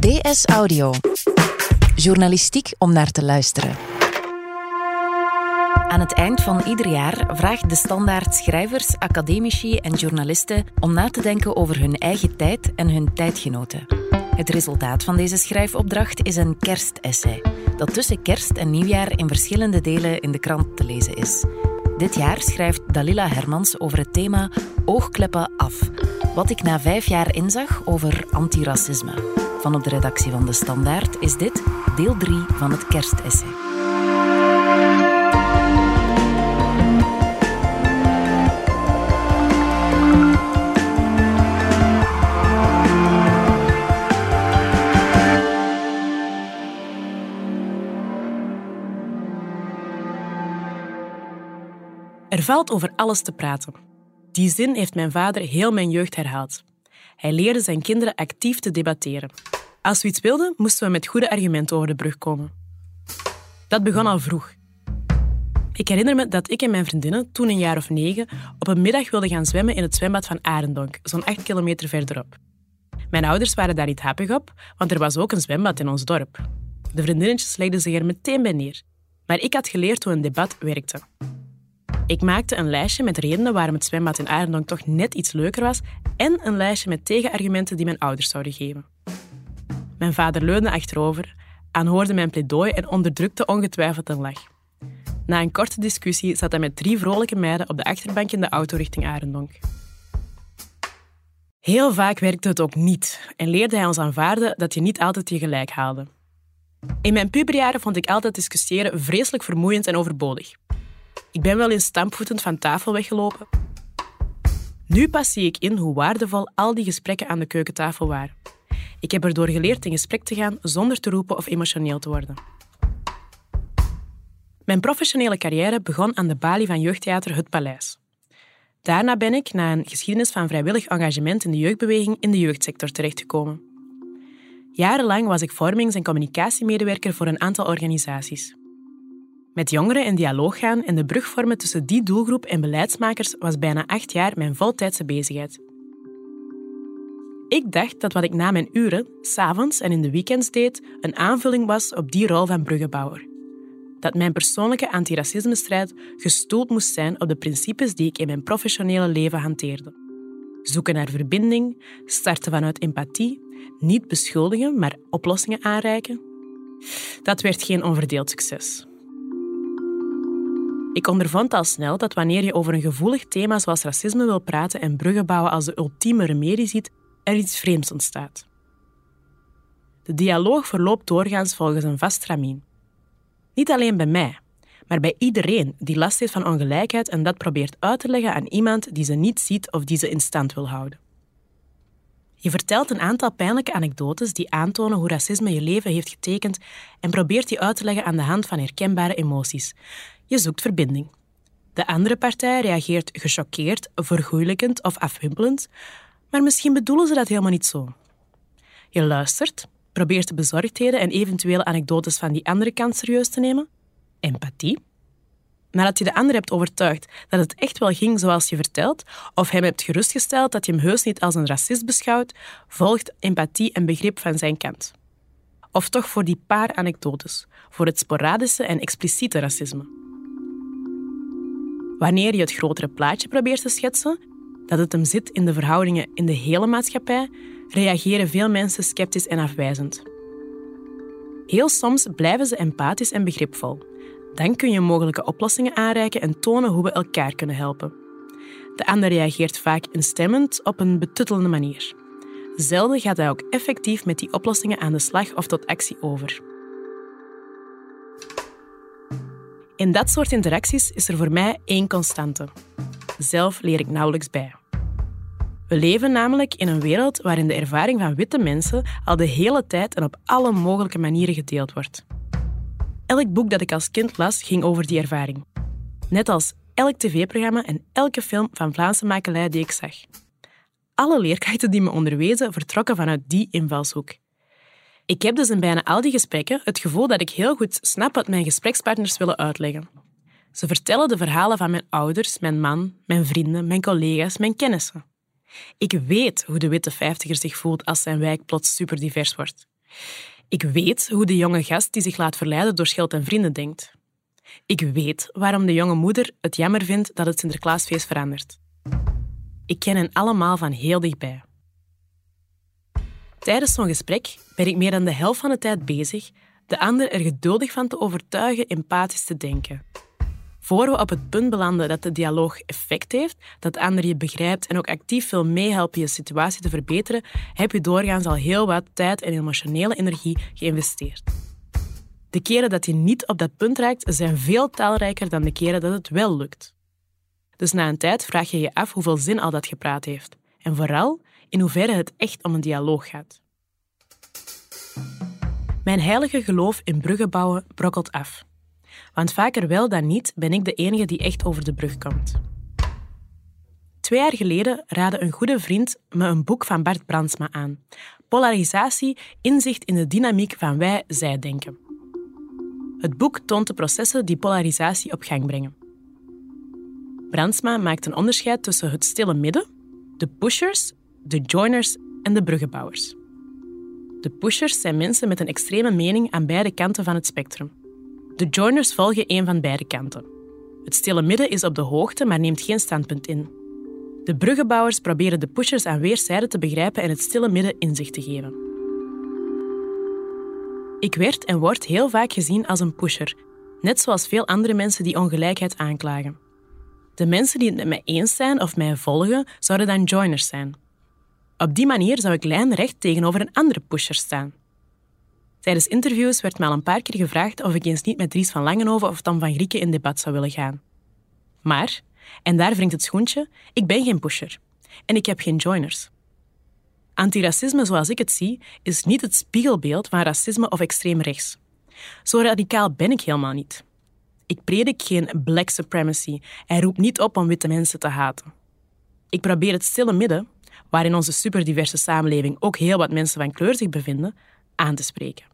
DS Audio. Journalistiek om naar te luisteren. Aan het eind van ieder jaar vraagt de standaard schrijvers, academici en journalisten om na te denken over hun eigen tijd en hun tijdgenoten. Het resultaat van deze schrijfopdracht is een kerstessay, dat tussen kerst en nieuwjaar in verschillende delen in de krant te lezen is. Dit jaar schrijft Dalila Hermans over het thema Oogkleppen af. Wat ik na vijf jaar inzag over antiracisme. Van op de redactie van De Standaard is dit deel 3 van het kerstessay. Er valt over alles te praten. Die zin heeft mijn vader heel mijn jeugd herhaald. Hij leerde zijn kinderen actief te debatteren. Als we iets wilden, moesten we met goede argumenten over de brug komen. Dat begon al vroeg. Ik herinner me dat ik en mijn vriendinnen, toen een jaar of negen, op een middag wilden gaan zwemmen in het zwembad van Arendonk, zo'n acht kilometer verderop. Mijn ouders waren daar niet happig op, want er was ook een zwembad in ons dorp. De vriendinnetjes legden zich er meteen bij neer. Maar ik had geleerd hoe een debat werkte. Ik maakte een lijstje met redenen waarom het zwembad in Arendonk toch net iets leuker was en een lijstje met tegenargumenten die mijn ouders zouden geven. Mijn vader leunde achterover, aanhoorde mijn pleidooi en onderdrukte ongetwijfeld een lach. Na een korte discussie zat hij met drie vrolijke meiden op de achterbank in de auto richting Arendonk. Heel vaak werkte het ook niet en leerde hij ons aanvaarden dat je niet altijd je gelijk haalde. In mijn puberjaren vond ik altijd discussiëren vreselijk vermoeiend en overbodig. Ik ben wel eens stampvoetend van tafel weggelopen. Nu pas zie ik in hoe waardevol al die gesprekken aan de keukentafel waren. Ik heb erdoor geleerd in gesprek te gaan zonder te roepen of emotioneel te worden. Mijn professionele carrière begon aan de balie van jeugdtheater Het Paleis. Daarna ben ik, na een geschiedenis van vrijwillig engagement in de jeugdbeweging, in de jeugdsector terechtgekomen. Jarenlang was ik vormings- en communicatiemedewerker voor een aantal organisaties. Met jongeren in dialoog gaan en de brug vormen tussen die doelgroep en beleidsmakers was bijna acht jaar mijn voltijdse bezigheid. Ik dacht dat wat ik na mijn uren, s'avonds en in de weekends deed, een aanvulling was op die rol van bruggenbouwer. Dat mijn persoonlijke antiracismestrijd gestoeld moest zijn op de principes die ik in mijn professionele leven hanteerde. Zoeken naar verbinding, starten vanuit empathie, niet beschuldigen, maar oplossingen aanreiken. Dat werd geen onverdeeld succes. Ik ondervond al snel dat wanneer je over een gevoelig thema zoals racisme wil praten en bruggen bouwen als de ultieme remedie ziet, er iets vreemds ontstaat. De dialoog verloopt doorgaans volgens een vast ramien. Niet alleen bij mij, maar bij iedereen die last heeft van ongelijkheid en dat probeert uit te leggen aan iemand die ze niet ziet of die ze in stand wil houden. Je vertelt een aantal pijnlijke anekdotes die aantonen hoe racisme je leven heeft getekend en probeert die uit te leggen aan de hand van herkenbare emoties. Je zoekt verbinding. De andere partij reageert gechoqueerd, vergoeilijkend of afwimpelend, maar misschien bedoelen ze dat helemaal niet zo. Je luistert, probeert de bezorgdheden en eventuele anekdotes van die andere kant serieus te nemen. Empathie. Nadat je de ander hebt overtuigd dat het echt wel ging zoals je vertelt, of hem hebt gerustgesteld dat je hem heus niet als een racist beschouwt, volgt empathie en begrip van zijn kant. Of toch voor die paar anekdotes, voor het sporadische en expliciete racisme. Wanneer je het grotere plaatje probeert te schetsen, dat het hem zit in de verhoudingen in de hele maatschappij, reageren veel mensen sceptisch en afwijzend. Heel soms blijven ze empathisch en begripvol. Dan kun je mogelijke oplossingen aanreiken en tonen hoe we elkaar kunnen helpen. De ander reageert vaak instemmend op een betuttelende manier. Zelden gaat hij ook effectief met die oplossingen aan de slag of tot actie over. In dat soort interacties is er voor mij één constante. Zelf leer ik nauwelijks bij. We leven namelijk in een wereld waarin de ervaring van witte mensen al de hele tijd en op alle mogelijke manieren gedeeld wordt. Elk boek dat ik als kind las ging over die ervaring. Net als elk tv-programma en elke film van Vlaamse makelij die ik zag. Alle leerkrachten die me onderwezen vertrokken vanuit die invalshoek. Ik heb dus in bijna al die gesprekken het gevoel dat ik heel goed snap wat mijn gesprekspartners willen uitleggen. Ze vertellen de verhalen van mijn ouders, mijn man, mijn vrienden, mijn collega's, mijn kennissen. Ik weet hoe de witte vijftiger zich voelt als zijn wijk plots superdivers wordt. Ik weet hoe de jonge gast die zich laat verleiden door Schild en vrienden denkt. Ik weet waarom de jonge moeder het jammer vindt dat het Sinterklaasfeest verandert. Ik ken hen allemaal van heel dichtbij. Tijdens zo'n gesprek ben ik meer dan de helft van de tijd bezig de ander er geduldig van te overtuigen empathisch te denken. Voor we op het punt belanden dat de dialoog effect heeft, dat de ander je begrijpt en ook actief wil meehelpen je situatie te verbeteren, heb je doorgaans al heel wat tijd en emotionele energie geïnvesteerd. De keren dat je niet op dat punt raakt, zijn veel talrijker dan de keren dat het wel lukt. Dus na een tijd vraag je je af hoeveel zin al dat gepraat heeft. En vooral in hoeverre het echt om een dialoog gaat. Mijn heilige geloof in bruggen bouwen brokkelt af. Want vaker wel dan niet ben ik de enige die echt over de brug komt. Twee jaar geleden raadde een goede vriend me een boek van Bart Brandsma aan. Polarisatie, inzicht in de dynamiek van wij-zij-denken. Het boek toont de processen die polarisatie op gang brengen. Brandsma maakt een onderscheid tussen het stille midden, de pushers, de joiners en de bruggenbouwers. De pushers zijn mensen met een extreme mening aan beide kanten van het spectrum. De joiners volgen een van beide kanten. Het stille midden is op de hoogte, maar neemt geen standpunt in. De bruggenbouwers proberen de pushers aan weerszijden te begrijpen en het stille midden inzicht te geven. Ik werd en word heel vaak gezien als een pusher, net zoals veel andere mensen die ongelijkheid aanklagen. De mensen die het met mij eens zijn of mij volgen, zouden dan joiners zijn. Op die manier zou ik lijnrecht tegenover een andere pusher staan. Tijdens interviews werd mij al een paar keer gevraagd of ik eens niet met Dries van Langenhoven of Tom van Grieken in debat zou willen gaan. Maar, en daar wringt het schoentje, ik ben geen pusher. En ik heb geen joiners. Antiracisme zoals ik het zie, is niet het spiegelbeeld van racisme of extreem rechts. Zo radicaal ben ik helemaal niet. Ik predik geen black supremacy en roep niet op om witte mensen te haten. Ik probeer het stille midden, waar in onze superdiverse samenleving ook heel wat mensen van kleur zich bevinden, aan te spreken.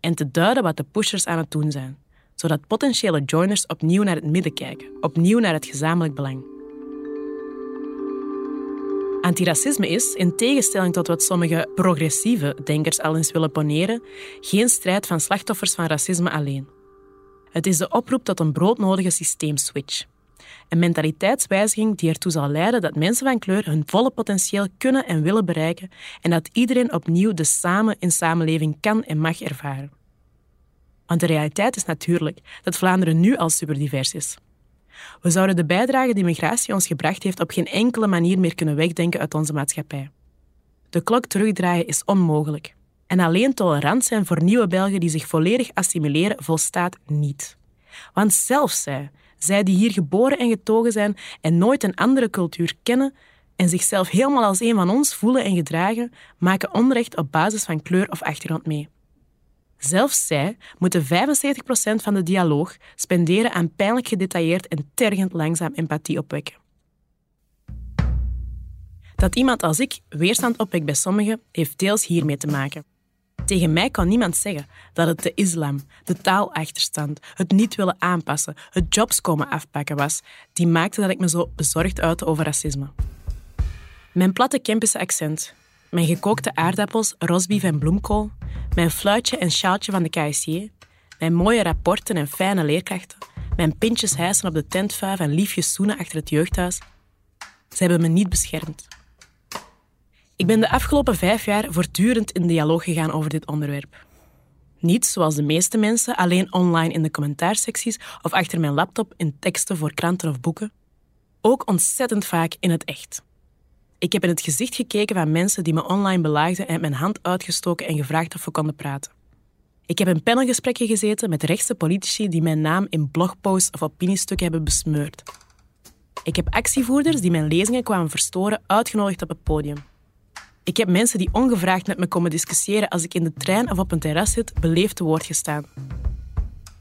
En te duiden wat de pushers aan het doen zijn, zodat potentiële joiners opnieuw naar het midden kijken, opnieuw naar het gezamenlijk belang. Antiracisme is, in tegenstelling tot wat sommige progressieve denkers al eens willen poneren, geen strijd van slachtoffers van racisme alleen. Het is de oproep tot een broodnodige systeemswitch. Een mentaliteitswijziging die ertoe zal leiden dat mensen van kleur hun volle potentieel kunnen en willen bereiken en dat iedereen opnieuw de samen in samenleving kan en mag ervaren. Want de realiteit is natuurlijk dat Vlaanderen nu al superdivers is. We zouden de bijdrage die migratie ons gebracht heeft op geen enkele manier meer kunnen wegdenken uit onze maatschappij. De klok terugdraaien is onmogelijk. En alleen tolerant zijn voor nieuwe Belgen die zich volledig assimileren volstaat niet. Want zelfs zij, zij die hier geboren en getogen zijn en nooit een andere cultuur kennen en zichzelf helemaal als een van ons voelen en gedragen, maken onrecht op basis van kleur of achtergrond mee. Zelfs zij moeten 75% van de dialoog spenderen aan pijnlijk gedetailleerd en tergend langzaam empathie opwekken. Dat iemand als ik weerstand opwekt bij sommigen, heeft deels hiermee te maken. Tegen mij kan niemand zeggen dat het de islam, de taalachterstand, het niet willen aanpassen, het jobs komen afpakken was, die maakte dat ik me zo bezorgd uitte over racisme. Mijn platte Kempische accent, mijn gekookte aardappels, rosbief en bloemkool, mijn fluitje en sjaaltje van de KSJ, mijn mooie rapporten en fijne leerkrachten, mijn pintjes hijsen op de tentvuif en liefjes zoenen achter het jeugdhuis. Ze hebben me niet beschermd. Ik ben de afgelopen vijf jaar voortdurend in dialoog gegaan over dit onderwerp. Niet zoals de meeste mensen alleen online in de commentaarsecties of achter mijn laptop in teksten voor kranten of boeken. Ook ontzettend vaak in het echt. Ik heb in het gezicht gekeken van mensen die me online belaagden en mijn hand uitgestoken en gevraagd of we konden praten. Ik heb in panelgesprekken gezeten met rechtse politici die mijn naam in blogposts of opiniestukken hebben besmeurd. Ik heb actievoerders die mijn lezingen kwamen verstoren uitgenodigd op het podium. Ik heb mensen die ongevraagd met me komen discussiëren als ik in de trein of op een terras zit, beleefd te woord gestaan.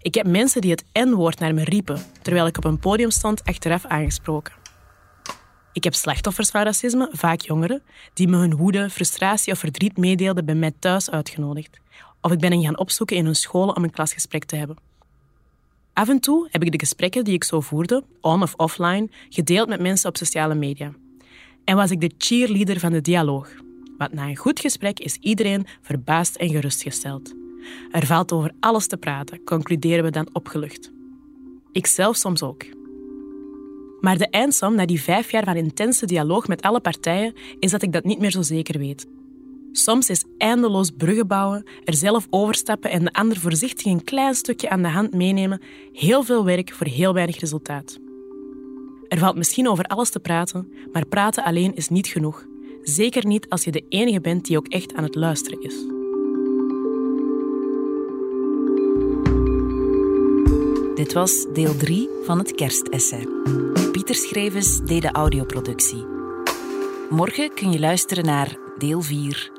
Ik heb mensen die het N-woord naar me riepen, terwijl ik op een podium stond, achteraf aangesproken. Ik heb slachtoffers van racisme, vaak jongeren, die me hun woede, frustratie of verdriet meedeelden bij mij thuis uitgenodigd. Of ik ben hen gaan opzoeken in hun scholen om een klasgesprek te hebben. Af en toe heb ik de gesprekken die ik zo voerde, on of offline, gedeeld met mensen op sociale media. En was ik de cheerleader van de dialoog, Want na een goed gesprek is iedereen verbaasd en gerustgesteld. Er valt over alles te praten, concluderen we dan opgelucht. Ik zelf soms ook. Maar de eindsom na die vijf jaar van intense dialoog met alle partijen is dat ik dat niet meer zo zeker weet. Soms is eindeloos bruggen bouwen, er zelf overstappen en de ander voorzichtig een klein stukje aan de hand meenemen heel veel werk voor heel weinig resultaat. Er valt misschien over alles te praten, maar praten alleen is niet genoeg. Zeker niet als je de enige bent die ook echt aan het luisteren is. Dit was deel 3 van het kerstessay. Pieter Schrevens deed de audioproductie. Morgen kun je luisteren naar deel 4